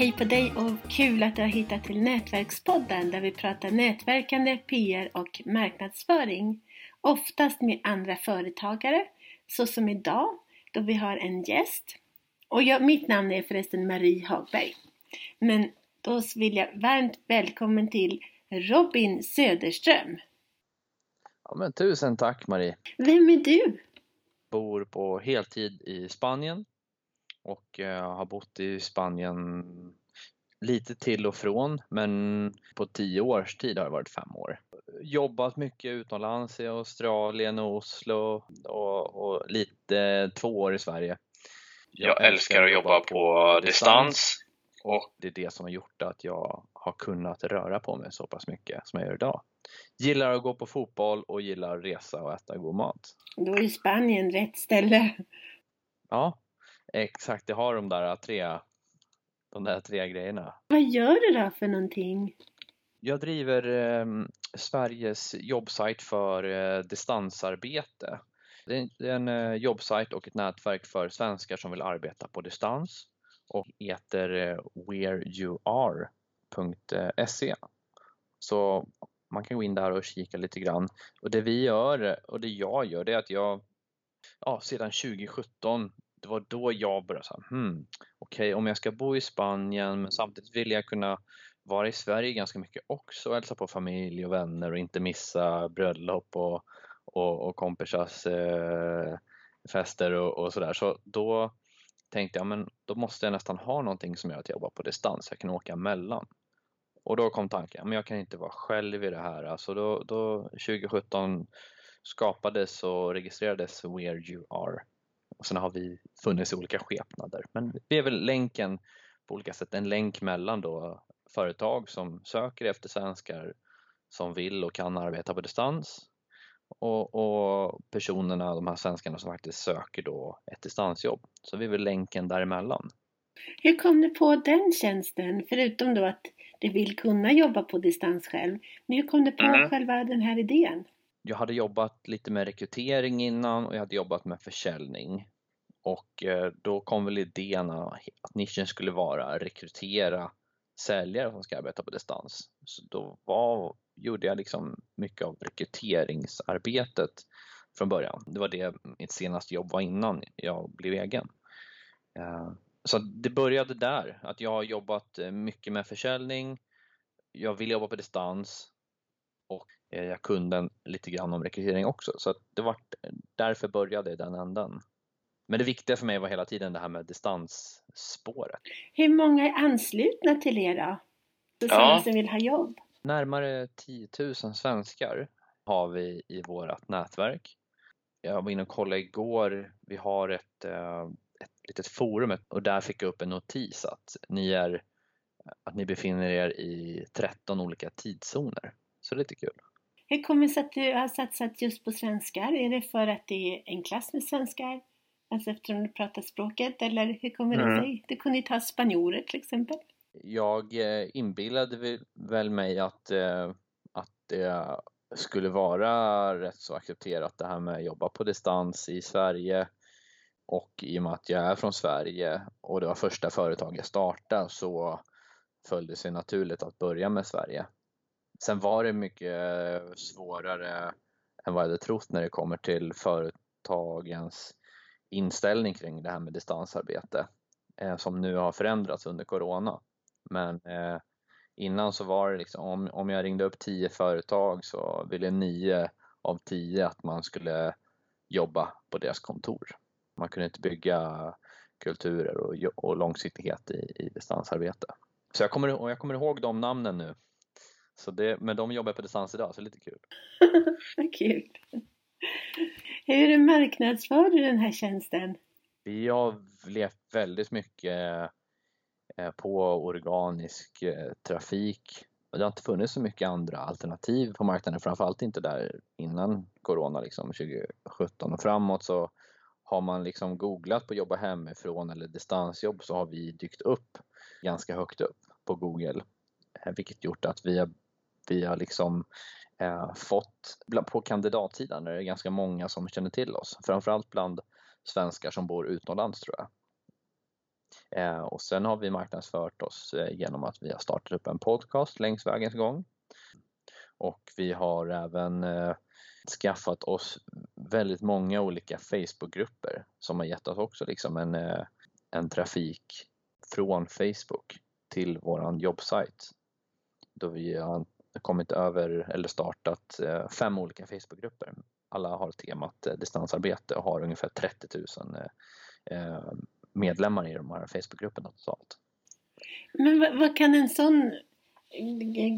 Hej på dig och kul att du har hittat till Nätverkspodden där vi pratar nätverkande, PR och marknadsföring. Oftast med andra företagare, så som idag då vi har en gäst. Och jag, mitt namn är förresten Marie Hagberg. Men då vill jag varmt välkommen till Robin Söderström. Ja, men tusen tack Marie. Vem är du? Bor på heltid i Spanien och eh, har bott i Spanien lite till och från men på tio års tid har det varit fem år. Jobbat mycket utomlands i Australien och Oslo och, och lite två år i Sverige. Jag älskar att jobba på distans och det är det som har gjort att jag har kunnat röra på mig så pass mycket som jag gör idag. Gillar att gå på fotboll och gillar att resa och äta god mat. Då är Spanien rätt ställe. Ja, exakt. Det har de där tre, de där tre grejerna. Vad gör du då för någonting? Jag driver eh, Sveriges jobbsajt för eh, distansarbete. Det är, en eh, jobbsajt och ett nätverk för svenskar som vill arbeta på distans och heter eh, whereyouare.se. Så man kan gå in där och kika lite grann. Och det vi gör och det jag gör det är att jag ja, sedan 2017 det var då jag började säga, hmm, okej okay, om jag ska bo i Spanien men samtidigt vill jag kunna vara i Sverige ganska mycket också, och hälsa på familj och vänner och inte missa bröllop och, och, och kompisars eh, fester och, och sådär. Så då tänkte jag, men då måste jag nästan ha någonting som gör att jag jobbar på distans, jag kan åka emellan. Och då kom tanken, men jag kan inte vara själv i det här. Alltså då, då 2017 skapades och registrerades Where You Are. Och sen har vi funnits i olika skepnader. Men vi är väl länken på olika sätt, en länk mellan då företag som söker efter svenskar som vill och kan arbeta på distans och, och personerna, de här svenskarna som faktiskt söker då ett distansjobb. Så vi är väl länken däremellan. Hur kom du på den tjänsten? Förutom då att du vill kunna jobba på distans själv. Men hur kom du på mm. själva den här idén? Jag hade jobbat lite med rekrytering innan och jag hade jobbat med försäljning. Och eh, då kom väl idén att nischen skulle vara rekrytera säljare som ska arbeta på distans. Så då var, gjorde jag liksom mycket av rekryteringsarbetet från början. Det var det mitt senaste jobb var innan jag blev egen. Eh, så det började där, att jag har jobbat eh, mycket med försäljning, jag vill jobba på distans och jag kunde lite grann om rekrytering också. Så det var därför började i den änden. Men det viktiga för mig var hela tiden det här med distansspåret. Hur många är anslutna till er då? Ja. som vill ha jobb? Närmare 10 000 svenskar har vi i vårt nätverk. Jag var inne och kollade igår, vi har ett, eh, ett litet forum och där fick jag upp en notis att ni, är, att ni befinner er i 13 olika tidszoner. Så det är lite kul. Hur kommer det sig att du har satsat just på svenskar? Är det för att det är enklast med svenskar? Alltså eftersom du pratar språket eller hur kommer det mm. sig? Du kunde ju ta spanjorer till exempel. Jag eh, inbillade väl mig att, eh, att det skulle vara rätt så accepterat det här med att jobba på distans i Sverige och i och med att jag är från Sverige och det var första företaget jag startade så föll det sig naturligt att börja med Sverige. Sen var det mycket svårare än vad jag hade trott när det kommer till företagens inställning kring det här med distansarbete eh, som nu har förändrats under Corona. Men eh, innan så var det liksom, om, om jag ringde upp tio företag så ville nio av tio att man skulle jobba på deras kontor. Man kunde inte bygga kulturer och, och långsiktighet i, i distansarbete. Så jag kommer, jag kommer ihåg de namnen nu. Så det, men de jobbar på distans idag, så det är lite kul. kul! Hur marknadsför du den här tjänsten? Vi har levt väldigt mycket eh, på organisk eh, trafik. Det har inte funnits så mycket andra alternativ på marknaden, framförallt inte där innan Corona, liksom 2017 och framåt så har man liksom googlat på jobba hemifrån eller distansjobb så har vi dykt upp ganska högt upp på Google, eh, vilket gjort att vi har, vi har liksom eh, fått, på kandidatsidan är det ganska många som känner till oss, framförallt bland svenskar som bor utomlands tror jag. Eh, och sen har vi marknadsfört oss eh, genom att vi har startat upp en podcast längs vägens gång. Och vi har även eh, skaffat oss väldigt många olika Facebookgrupper som har gett oss också liksom en, eh, en trafik från Facebook till våran jobbsajt. Då vi har kommit över eller startat fem olika Facebookgrupper. Alla har temat distansarbete och har ungefär 30 000 medlemmar i de här Facebookgrupperna totalt. Men vad, vad kan en sån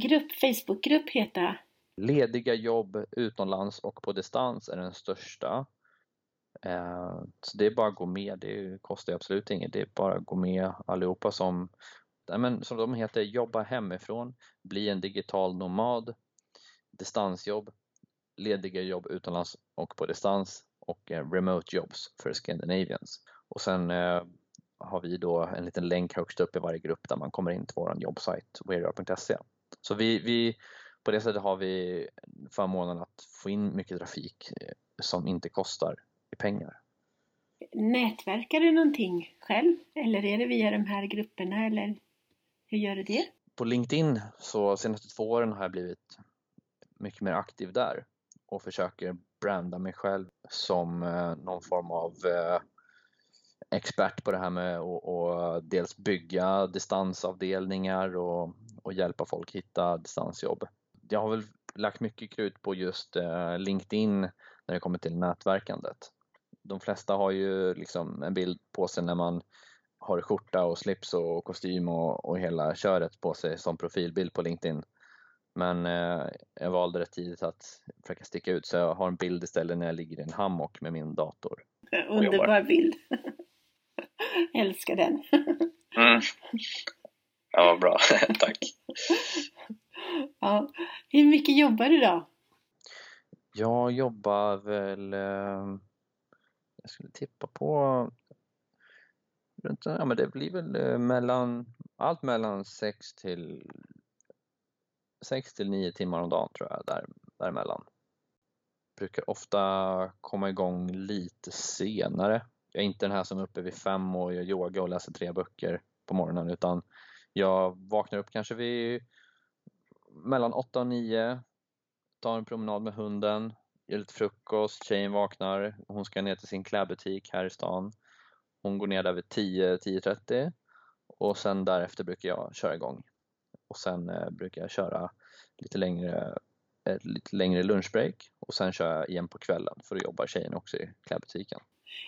grupp, Facebookgrupp heta? Lediga jobb utomlands och på distans är den största. Eh, så det är bara att gå med, det kostar absolut inget. Det är bara att gå med allihopa som, men, som de heter, jobba hemifrån, bli en digital nomad, distansjobb, lediga jobb utomlands och på distans och eh, remote jobs för Scandinavians. Och sen eh, har vi då en liten länk högst upp i varje grupp där man kommer in till vår jobbsajt wearr.se. Så vi, vi, på det sättet har vi förmånen att få in mycket trafik eh, som inte kostar i pengar. Nätverkar du någonting själv eller är det via de här grupperna eller hur gör du det? På LinkedIn så senaste två åren har jag blivit mycket mer aktiv där och försöker branda mig själv som eh, någon form av eh, expert på det här med att dels bygga distansavdelningar och, och hjälpa folk hitta distansjobb. Jag har väl lagt mycket krut på just eh, LinkedIn när det kommer till nätverkandet. De flesta har ju liksom en bild på sig när man har skjorta och slips och kostym och, och hela köret på sig som profilbild på LinkedIn. Men eh, jag valde rätt tidigt att försöka sticka ut så jag har en bild istället när jag ligger i en hammock med min dator. Underbar bild! Älskar den. mm. Ja, bra. Tack. Ja. Hur mycket jobbar du då? Jag jobbar väl, eh, jag skulle tippa på, ja men det blir väl eh, mellan, allt mellan 6 till 6 till 9 timmar om dagen tror jag, där, däremellan. Brukar ofta komma igång lite senare jag är inte den här som är uppe vid fem och gör yoga och läser tre böcker på morgonen utan jag vaknar upp kanske vid mellan åtta och nio, tar en promenad med hunden, gör lite frukost, tjejen vaknar, hon ska ner till sin klädbutik här i stan. Hon går ner där vid 10, 10.30 och sen därefter brukar jag köra igång. Och sen eh, brukar jag köra lite längre, ett lite längre lunchbreak och sen kör jag igen på kvällen för då jobbar tjejen också i klädbutiken.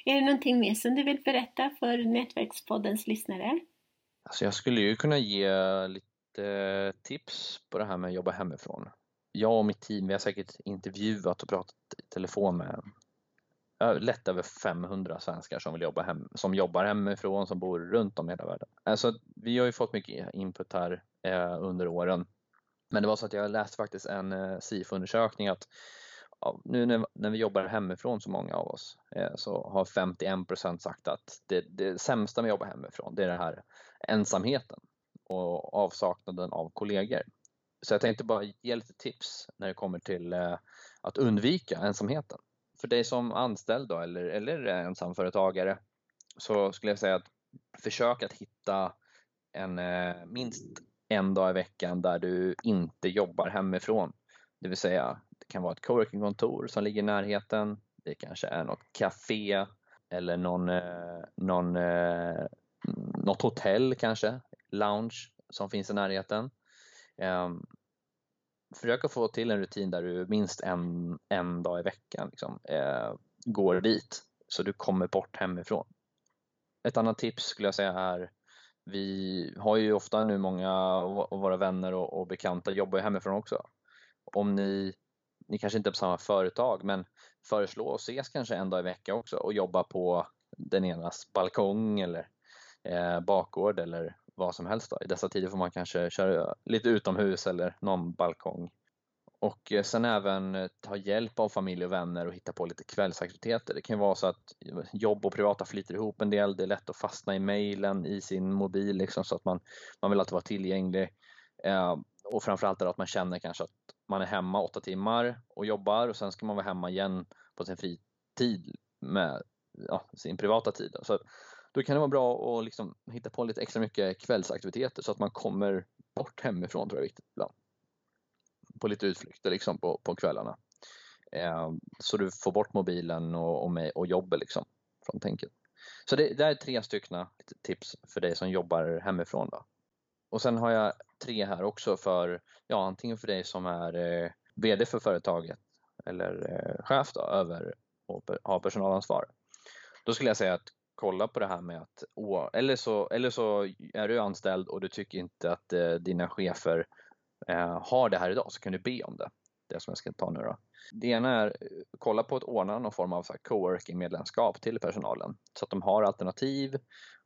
Är det någonting mer som du vill berätta för Nätverkspoddens lyssnare? Alltså jag skulle ju kunna ge lite tips på det här med att jobba hemifrån. Jag och mitt team, vi har säkert intervjuat och pratat i telefon med lätt över 500 svenskar som, vill jobba hem, som jobbar hemifrån, som bor runt om i hela världen. Alltså, vi har ju fått mycket input här eh, under åren. Men det var så att jag läste faktiskt en eh, SIFO-undersökning att nu när, när vi jobbar hemifrån så många av oss eh, så har 51% sagt att det, det sämsta med att jobba hemifrån det är den här ensamheten och avsaknaden av kollegor. Så jag tänkte bara ge lite tips när det kommer till eh, att undvika ensamheten. För dig som anställd då, eller, eller ensamföretagare så skulle jag säga att försök att hitta en, eh, minst en dag i veckan där du inte jobbar hemifrån. Det vill säga det kan vara ett coworkingkontor som ligger i närheten. Det kanske är något café eller någon, eh, någon, eh, något hotell kanske, lounge som finns i närheten. Ehm, Försök att få till en rutin där du minst en, en dag i veckan liksom, eh, går dit så du kommer bort hemifrån. Ett annat tips skulle jag säga är vi har ju ofta nu många av våra vänner och, och bekanta jobbar hemifrån också. Om ni ni kanske inte är på samma företag, men föreslå att ses kanske en dag i veckan också och jobba på den enas balkong eller eh, bakgård eller vad som helst. Då. I dessa tider får man kanske köra lite utomhus eller någon balkong. Och eh, sen även eh, ta hjälp av familj och vänner och hitta på lite kvällsaktiviteter. Det kan vara så att eh, jobb och privata flyter ihop en del. Det är lätt att fastna i mejlen i sin mobil liksom, så att man, man vill alltid vara tillgänglig. Eh, och framförallt är det att man känner kanske att man är hemma åtta timmar och jobbar och sen ska man vara hemma igen på sin fritid med ja, sin privata tid. Så då kan det vara bra att liksom hitta på lite extra mycket kvällsaktiviteter så att man kommer bort hemifrån tror jag är viktigt ibland. På lite utflykter liksom på, på kvällarna. Eh, så du får bort mobilen och, och, med, och jobbet liksom från tänket. Så det, det är tre stycken tips för dig som jobbar hemifrån. Då. Och sen har jag tre här också för, ja antingen för dig som är eh, VD för företaget eller eh, chef då, över och har personalansvar. Då skulle jag säga att kolla på det här med att, eller så, eller så är du anställd och du tycker inte att eh, dina chefer eh, har det här idag så kan du be om det. Det som jag ska ta nu då. Det ena är eh, kolla på att ordna någon form av coworking medlemskap till personalen så att de har alternativ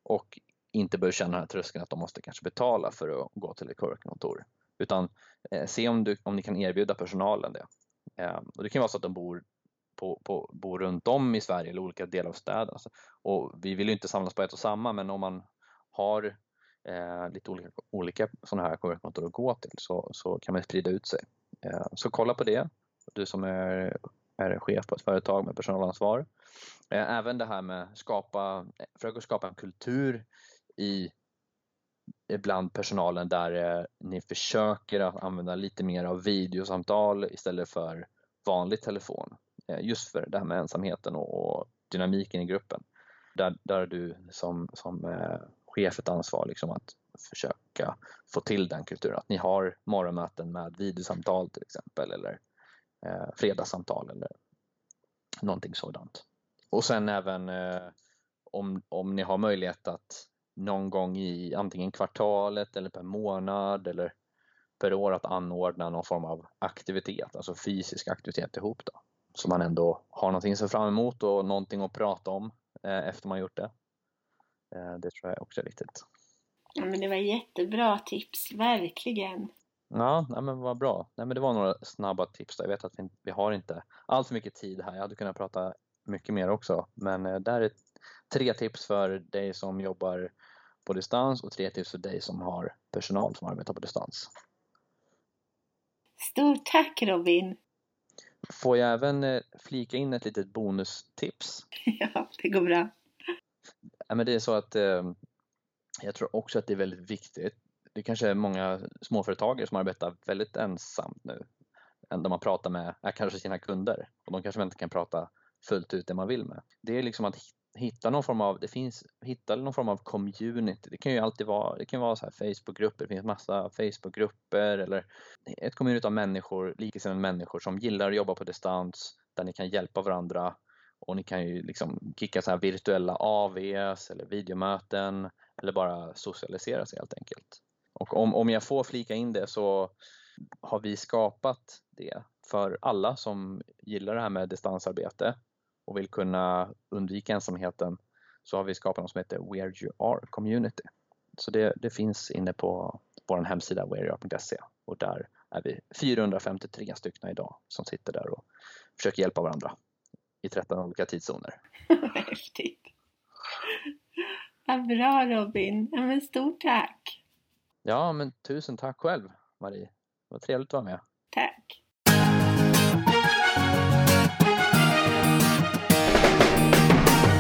och inte behöver känna den här tröskeln att de måste kanske betala för att gå till ett coworking-kontor. Utan eh, se om, du, om ni kan erbjuda personalen det. Eh, och det kan vara så att de bor på, på, bor runt om i Sverige eller olika delar av städerna. Alltså, och vi vill ju inte samlas på ett och samma men om man har eh, lite olika, olika sådana här kontor att gå till så, så kan man sprida ut sig. Eh, så kolla på det, du som är, är chef på ett företag med personalansvar. Eh, även det här med skapa, försök skapa en kultur i bland personalen där eh, ni försöker att använda lite mer av videosamtal istället för vanlig telefon. Eh, just för det här med ensamheten och, dynamiken i gruppen. Där, där du som, som eh, chef ett ansvar liksom att försöka få till den kulturen. Att ni har morgonmöten med videosamtal till exempel eller eh, fredagssamtal eller någonting sådant. Och sen även eh, om, om ni har möjlighet att någon gång i antingen kvartalet eller per månad eller per år att anordna någon form av aktivitet, alltså fysisk aktivitet ihop. Då så man ändå har någonting att se fram emot och någonting att prata om eh, efter man gjort det. Eh, det tror jag också är viktigt. Ja, men det var jättebra tips, verkligen. Ja, nej, men vad bra. Nej, men det var några snabba tips. Då. Jag vet att vi, vi har inte allt för mycket tid här. Jag hade kunnat prata mycket mer också. Men eh, där är tre tips för dig som jobbar på distans och tre tips för dig som har personal som arbetar på distans. Stort tack Robin! Får jag även eh, flika in ett litet bonustips? Ja, det går bra. Ja, men det är så att eh, jag tror också att det är väldigt viktigt. Det kanske är många småföretagare som arbetar väldigt ensamt nu. Enda man pratar med är kanske sina kunder och de kanske inte kan prata fullt ut det man vill med. Det är liksom att hitta någon form av, det finns, hitta någon form av community. Det kan ju alltid vara, det kan vara så här Facebookgrupper, det finns massa Facebookgrupper eller ett community av människor, likasinnade människor som gillar att jobba på distans, där ni kan hjälpa varandra och ni kan ju liksom kicka så här virtuella AVs eller videomöten eller bara socialisera sig helt enkelt. Och om, om jag får flika in det så har vi skapat det för alla som gillar det här med distansarbete och vill kunna undvika ensamheten så har vi skapat något som heter Where You Are Community. Så det, det finns inne på vår hemsida whereyouare.se och där är vi 453 stycken idag som sitter där och försöker hjälpa varandra i 13 olika tidszoner. Häftigt! Vad bra Robin! Ja, men stort tack! Ja, men tusen tack själv Marie. Var trevligt att vara med. Tack!